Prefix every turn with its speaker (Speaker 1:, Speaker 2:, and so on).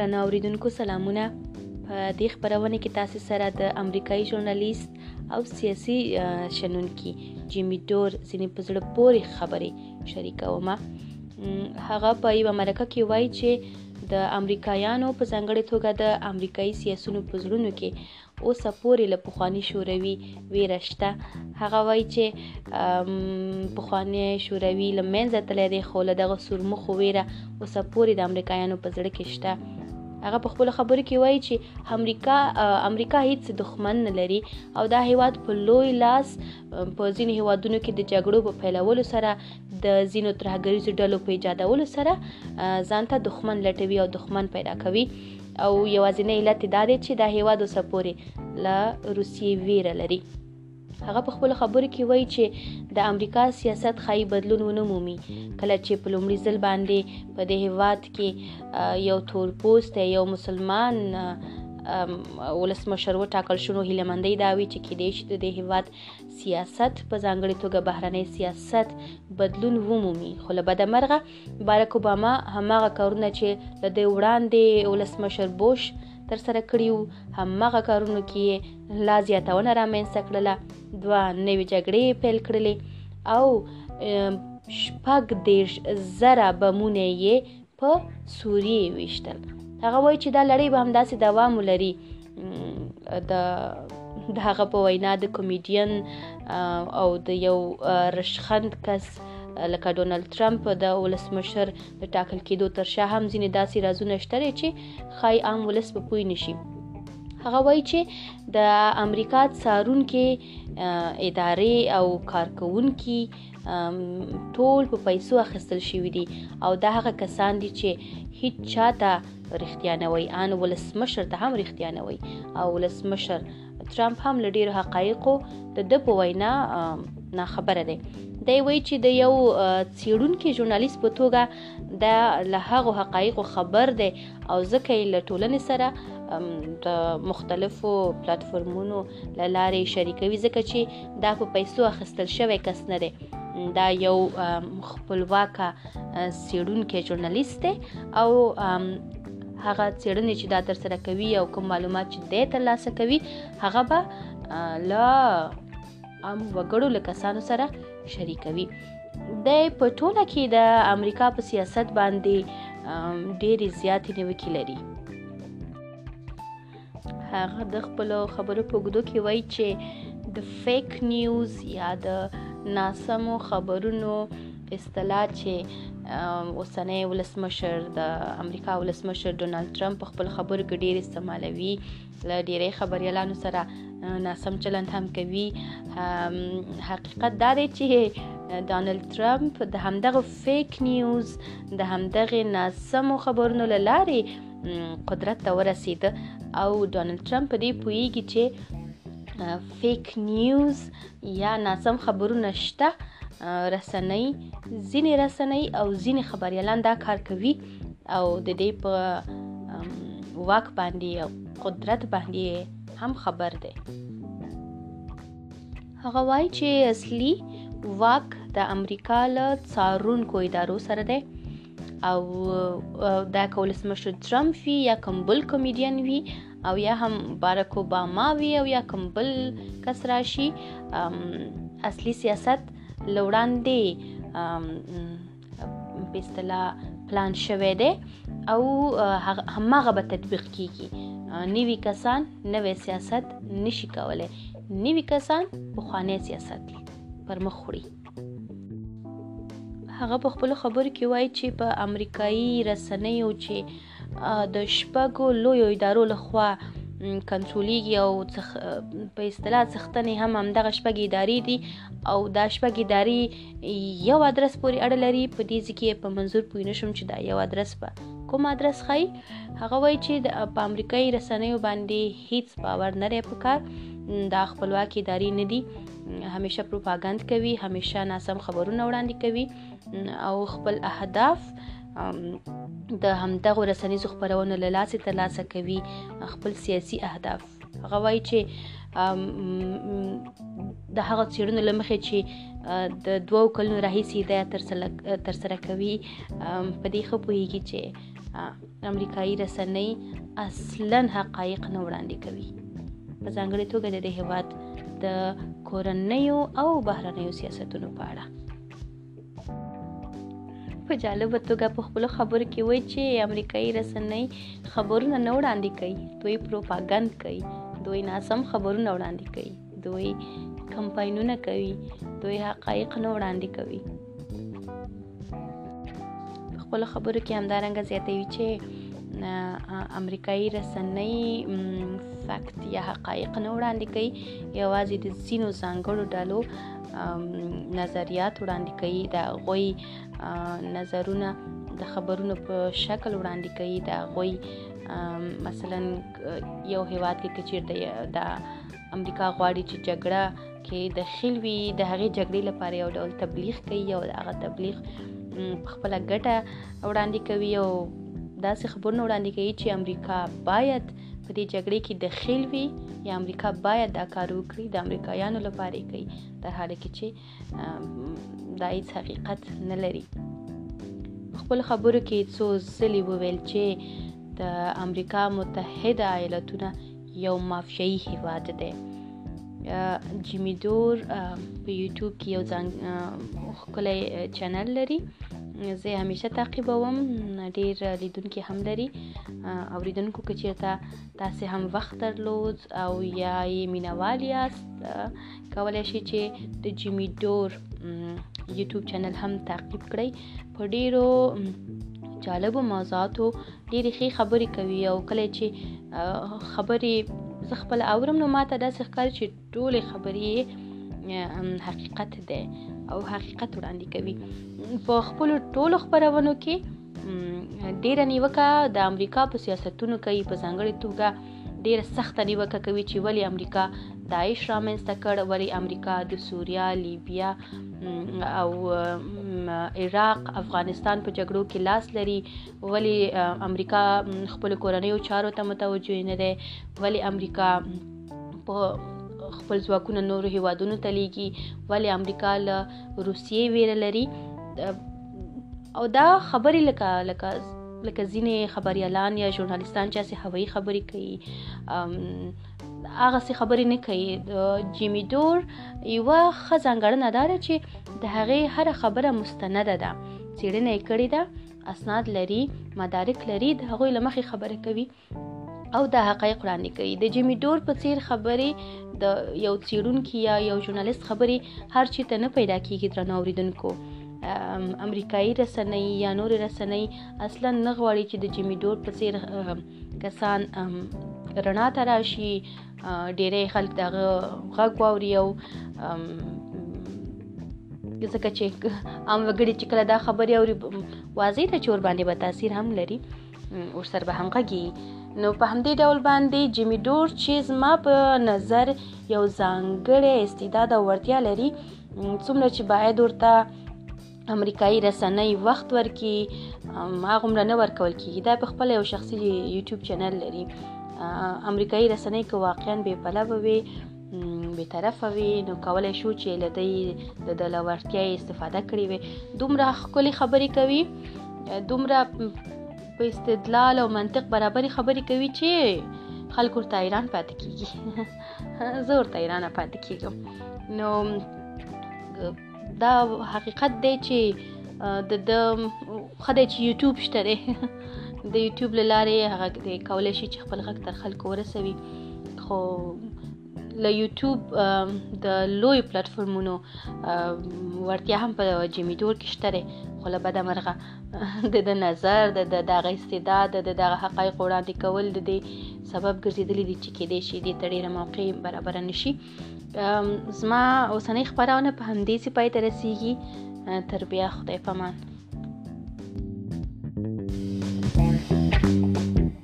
Speaker 1: درنه اوریدونکو سلامونه په دې خبرونه کې تاسو سره د امریکایي ژورنالیست او سیاسي شنونکي جیمی ډور ځینې په زړه پورې خبرې شریکوم هغه په یو مرکه کې وایي چې د امریکایانو په ځانګړې توګه د امریکایي سیاسونو په زړونو کې اوسه پورې له پخواني شوروي ویره شته هغه وایي چې پخوانی شوروي له منځه تللی دی خو له دغه سورمخو ویره اوسه پورې د امریکایانو په زړه کې شته هغه په خپل خبرو کې وایي چې امریکا امریکا هیڅ دښمن نه لري او دا هیواد په لوی لاس په ځینو هیوادونو کې د جګړو په پیلولو سره د ځینو ترهګریزو ډلو په ایجادولو سره ځانته دښمن لټوي او دښمن پیدا کوي او یوازینی علت یې دا دی چې دا هیواد اوسه پورې له روسیې ویره لري هغه په خپل خبرو کې وایي چې د امریکا سیاست خای بدلون ونه مومي کله چې په لومړي ځل باندې په دې هیواد کې یو تور پوست یو مسلمان ولسمشر وټاکل شونو هیله مندۍ دا وی چې کېدې شي د هیواد سیاست په ځانګړي توګه بهرنۍ سیاست بدلون ومومي خو له بده مرغه بارک اوباما هماغه کارونه چې له دې وړاندې ولسمشر بوش تر سره کړي وو هماغه کارونو کې لا زیاتونه رامنځته کړله دوه نوې جګړې پیل کړلې او شپږ دیرش زره بمونه یې په سوریې ویشتل هغه وایي چې دا لړۍ به همداسې دوام ولري د د هغه په وینا د کمیډین او د یو رشخند کس لکه ډونالد ترامپ د ولسمشر د ټاکل کېدو تر شا هم ځینې داسې رازونه شته چې خای عام ولس په پوی نشي هغه وایي چې د امریکا څارونکي ادارې او کارکونکي ټول په پیسو اخیستل شوي دي او دا هغه کسان دي چې هیڅ چاته رښتیا نه وای ان ولسمشر ته هم رښتیا نه وای او ولسمشر ترامپ هم له ډیرو حقایقو د د په وینا نه خبره دی دی وایي چې د یو څیړونکي ژورنالیست په توګه د له هغو حقایقو خبر دی او ځکه یې له ټولنې سره د مختلفو پلاتفورمونو له لارې شریکوي ځکه چې دا په پیسو اخیستل شوی کس نه دی دا یو خپلواکه سیړونکی ژورنالیست دی او هغه څېړنې چې دا تر سره کوي او کوم معلومات چې دی ترلاسه کوي هغه به له عام وګړو له کسانو سره شریکوي د په ټوله کې د امریکا په سیاست باندې ډېرې زیاتې نیوکې لري هغه د خپل خبرو په ګدو کې وایي چې د فیک نیوز یا د ناسمو خبرونو اصطلاح چې اوسنۍ ولسمشر د امریکا ولسمشر ډونالد ټرمپ په خپل خبرو کې ډیر استعمالوي له ډیری خبريالانو سره ناسم چلند هم کوي حقیقت دا دی چې ډونالد ټرمپ د همدغه فیک نیوز د همدغه ناسمو خبرونو لارې قدرت ته ورسېده او ډونلډ ټرمپ په دې پوهیږي چې فیک نیوز یا ناسم خبرونه شته رسنۍ ځینې رسنۍ او ځینې خبریالان دا کار کوي او د دې په واک باندې او قدرت باندې هم خبر دی هغه وایي چې اصلي واک د امریکا له څارونکو ادارو سره دی او دا که ولسمشر ترمپ وي یا کوم بل کمیډین وي او یا هم بارک اوباما وي او یا کوم بل کس راشي اصلي سیاست له وړاندې په اصطلاح پلان شوی دی او هماغه به تطبیق کیږي نوي کسان نوې سیاست نشي کولای نوي کسان پخوانی سیاست پر مخ وړي هغه په خپل خبرو کې وایي چې په امریکایي رسنیو چې د شپږو لویو ادارو لخوا کنټرولېږي او په اصطلاح څښتنې هم همدغه شپږ ادارې دي او دا شپږ ادارې یو ادرس پورې اړه لري په دې ځکه په منظور پوه نه شم چې دا یو ادرس به کوم ادرس ښایي هغه وایي چې په امریکایي رسنیو باندې هیڅ باور نه دی پکار دا خپلواکې ادارې نه دي همیشه پروپاګند کوي همیشه ناسم خبرونه وړاندې کوي او خپل اهداف د همدغه رسنیزو خبرونو له لاسه ترلاسه کوي خپل سیاسي اهداف هغه وایي چې د هغه چیرونو لمخې چې د دوو کلونو راهیسې دا تر سره کوي په دې خو پوهیږي چې امریکایي رسنۍ اصلا حقایق نه وړاندې کوي په ځانګړې توګه د هیواد د کورنیو او بهرنیو سیاستونو په اړه په جالب توګه په خپل خبرو کې وایي چې امریکایي رسنۍ خبرونه نه وړاندې کوي دوی پروپاګند کوي دوی ناسم خبرونه وړاندې کوي دوی کمپاینونه کوي دوی حقایق نه وړاندې کوي خپل خبرو کې همدارنګه زیاتوي چې امریکایي رسنۍ فکت یا حقایق نه وړاندې کوي یوازې د ځینو ځانګړو ډلو نظریات وړاندې کوي د غوي نظرونه د خبرونو په شکل وړاندې کوي د غوي مثلا یو هیواد کې چیرته د امریکا غواړي چې جګړه کې دخیل وي د هغې جګړې لپاره یو ډول تبلیغ کوي او د هغه تبلیغ په خپله ګټه وړاندې کوي او داسې خبرونه وړاندې کوي چې امریکا باید په دې جګړې کې دخیل وي یا امریکا باید دا کار وکړي د امریکایانو لپاره یې کوي در حاله کې چې دا هیڅ حقیقت نه لري خپل خبرو کې څو ځلې وویل چې د امریکا متحده ایالتونه یو مافیایي هیواد دی جیمی دور په یوټیوب کې یو ځان خپلې چینل لري زه همیشه تعقیبوم ډیر لیدونکو هم لري او لیدونکو کې چیرته تاسو هم وخت درلود او یا یې مینوال یاست کولای شئ چې د جیمی دور یوټیوب چینل هم تعقیب کړئ په ډیرو جالبو موضوعاتو ډېرې ښې خبرې کوي او کله چې خبرې زه خپل اورم نو ماته داسې ښکاري چې ټولې خبرې حقیقت دی او حقیقت وړاندې کوي په خپل ټولو خبرونو کې ډیره نیوکه د امریکا په سیاستونو کوي په ځانګړي توګه ډیره سخته نیوکه کوي چې ولی امریکا داعش رامنځته کړ ولی امریکا د سوریا لیبیا او عراق افغانستان په جګړو کې لاس لري ولی امریکا خپل کورنیو چارو ته متوجه نه ده ولی امریکا په خپل ځواکونه نورو هیوادونو ته لیږي ولې امریکا له روسیې ویره لري او دا خبرې لکه لکه لکه ځینې خبریالان یا ژورنالیستان چې هسې هوایي خبرې کوي هغه څه خبرې نه کوي جیمی دور یوه ښه ځانګړنه دا ده چې د هغې هره خبره مستنده ده څېړنه یې کړې ده اسناد لري مدارک لري د هغوی لمخې خبره کوي او دا حقایق وړاندې کوي د جیمی ډور په څیر خبرې د یو چیرونکي یا یو ژورنالیست خبرې هر چی ته نه پیدا کیږي درنو اوریدونکو امریکایي رسنۍ یا نورې رسنۍ اصلا نه غواړي چې د جیمی ډور په څیر کسان رڼا ته راشي ډیری خلک دغه غږ واوري او ځکه چې عام وګړي چې کله دا خبرې اوري واضح ده چې ور باندې به تاثیر هم لري ور سره به همغږي نو په همدې ډول باندې جیمی ډور چې زما په نظر یو ځانګړی استعداد او ورتیا لري څومره چې باید ورته امریکایي رسنۍ وخت ورکي هغومره نه ورکول کیږي دا په خپل یو شخصي یوټیوب چینل لري امریکایي رسنۍ که واقعا بې پلوه وي بې طرفه وي نو کولای شو چې له دې د د لورتیا استفاده کړې وي دومره ښکلي خبرې کوي دومره په استدلال او منطق برابرې خبرې کوي چې خلک ورته ایران پاتې کیږي زه ورته ایران پاتې کیږم نو دا حقیقت دی چې د د خدای چې یوټیوب شته دی د یوټیوب لاره هغه دی کولای شي چې خپل غږ تر خلکو ورسوي خو له یوټیوب د لوی پلیټفارمونو ورتیا هم په جمیدور کې شته دی خو له بده مرغه د د نظر د د دغه استعداد د دغه حقایق وړاندې کول د دې سبب ګرځېدلی دی چې کېدای شي دې ته ډېره موقع برابره نشي زما اوسنۍ خبرونه په همدې سي پای ته رسیږي تر بیا خدای پامان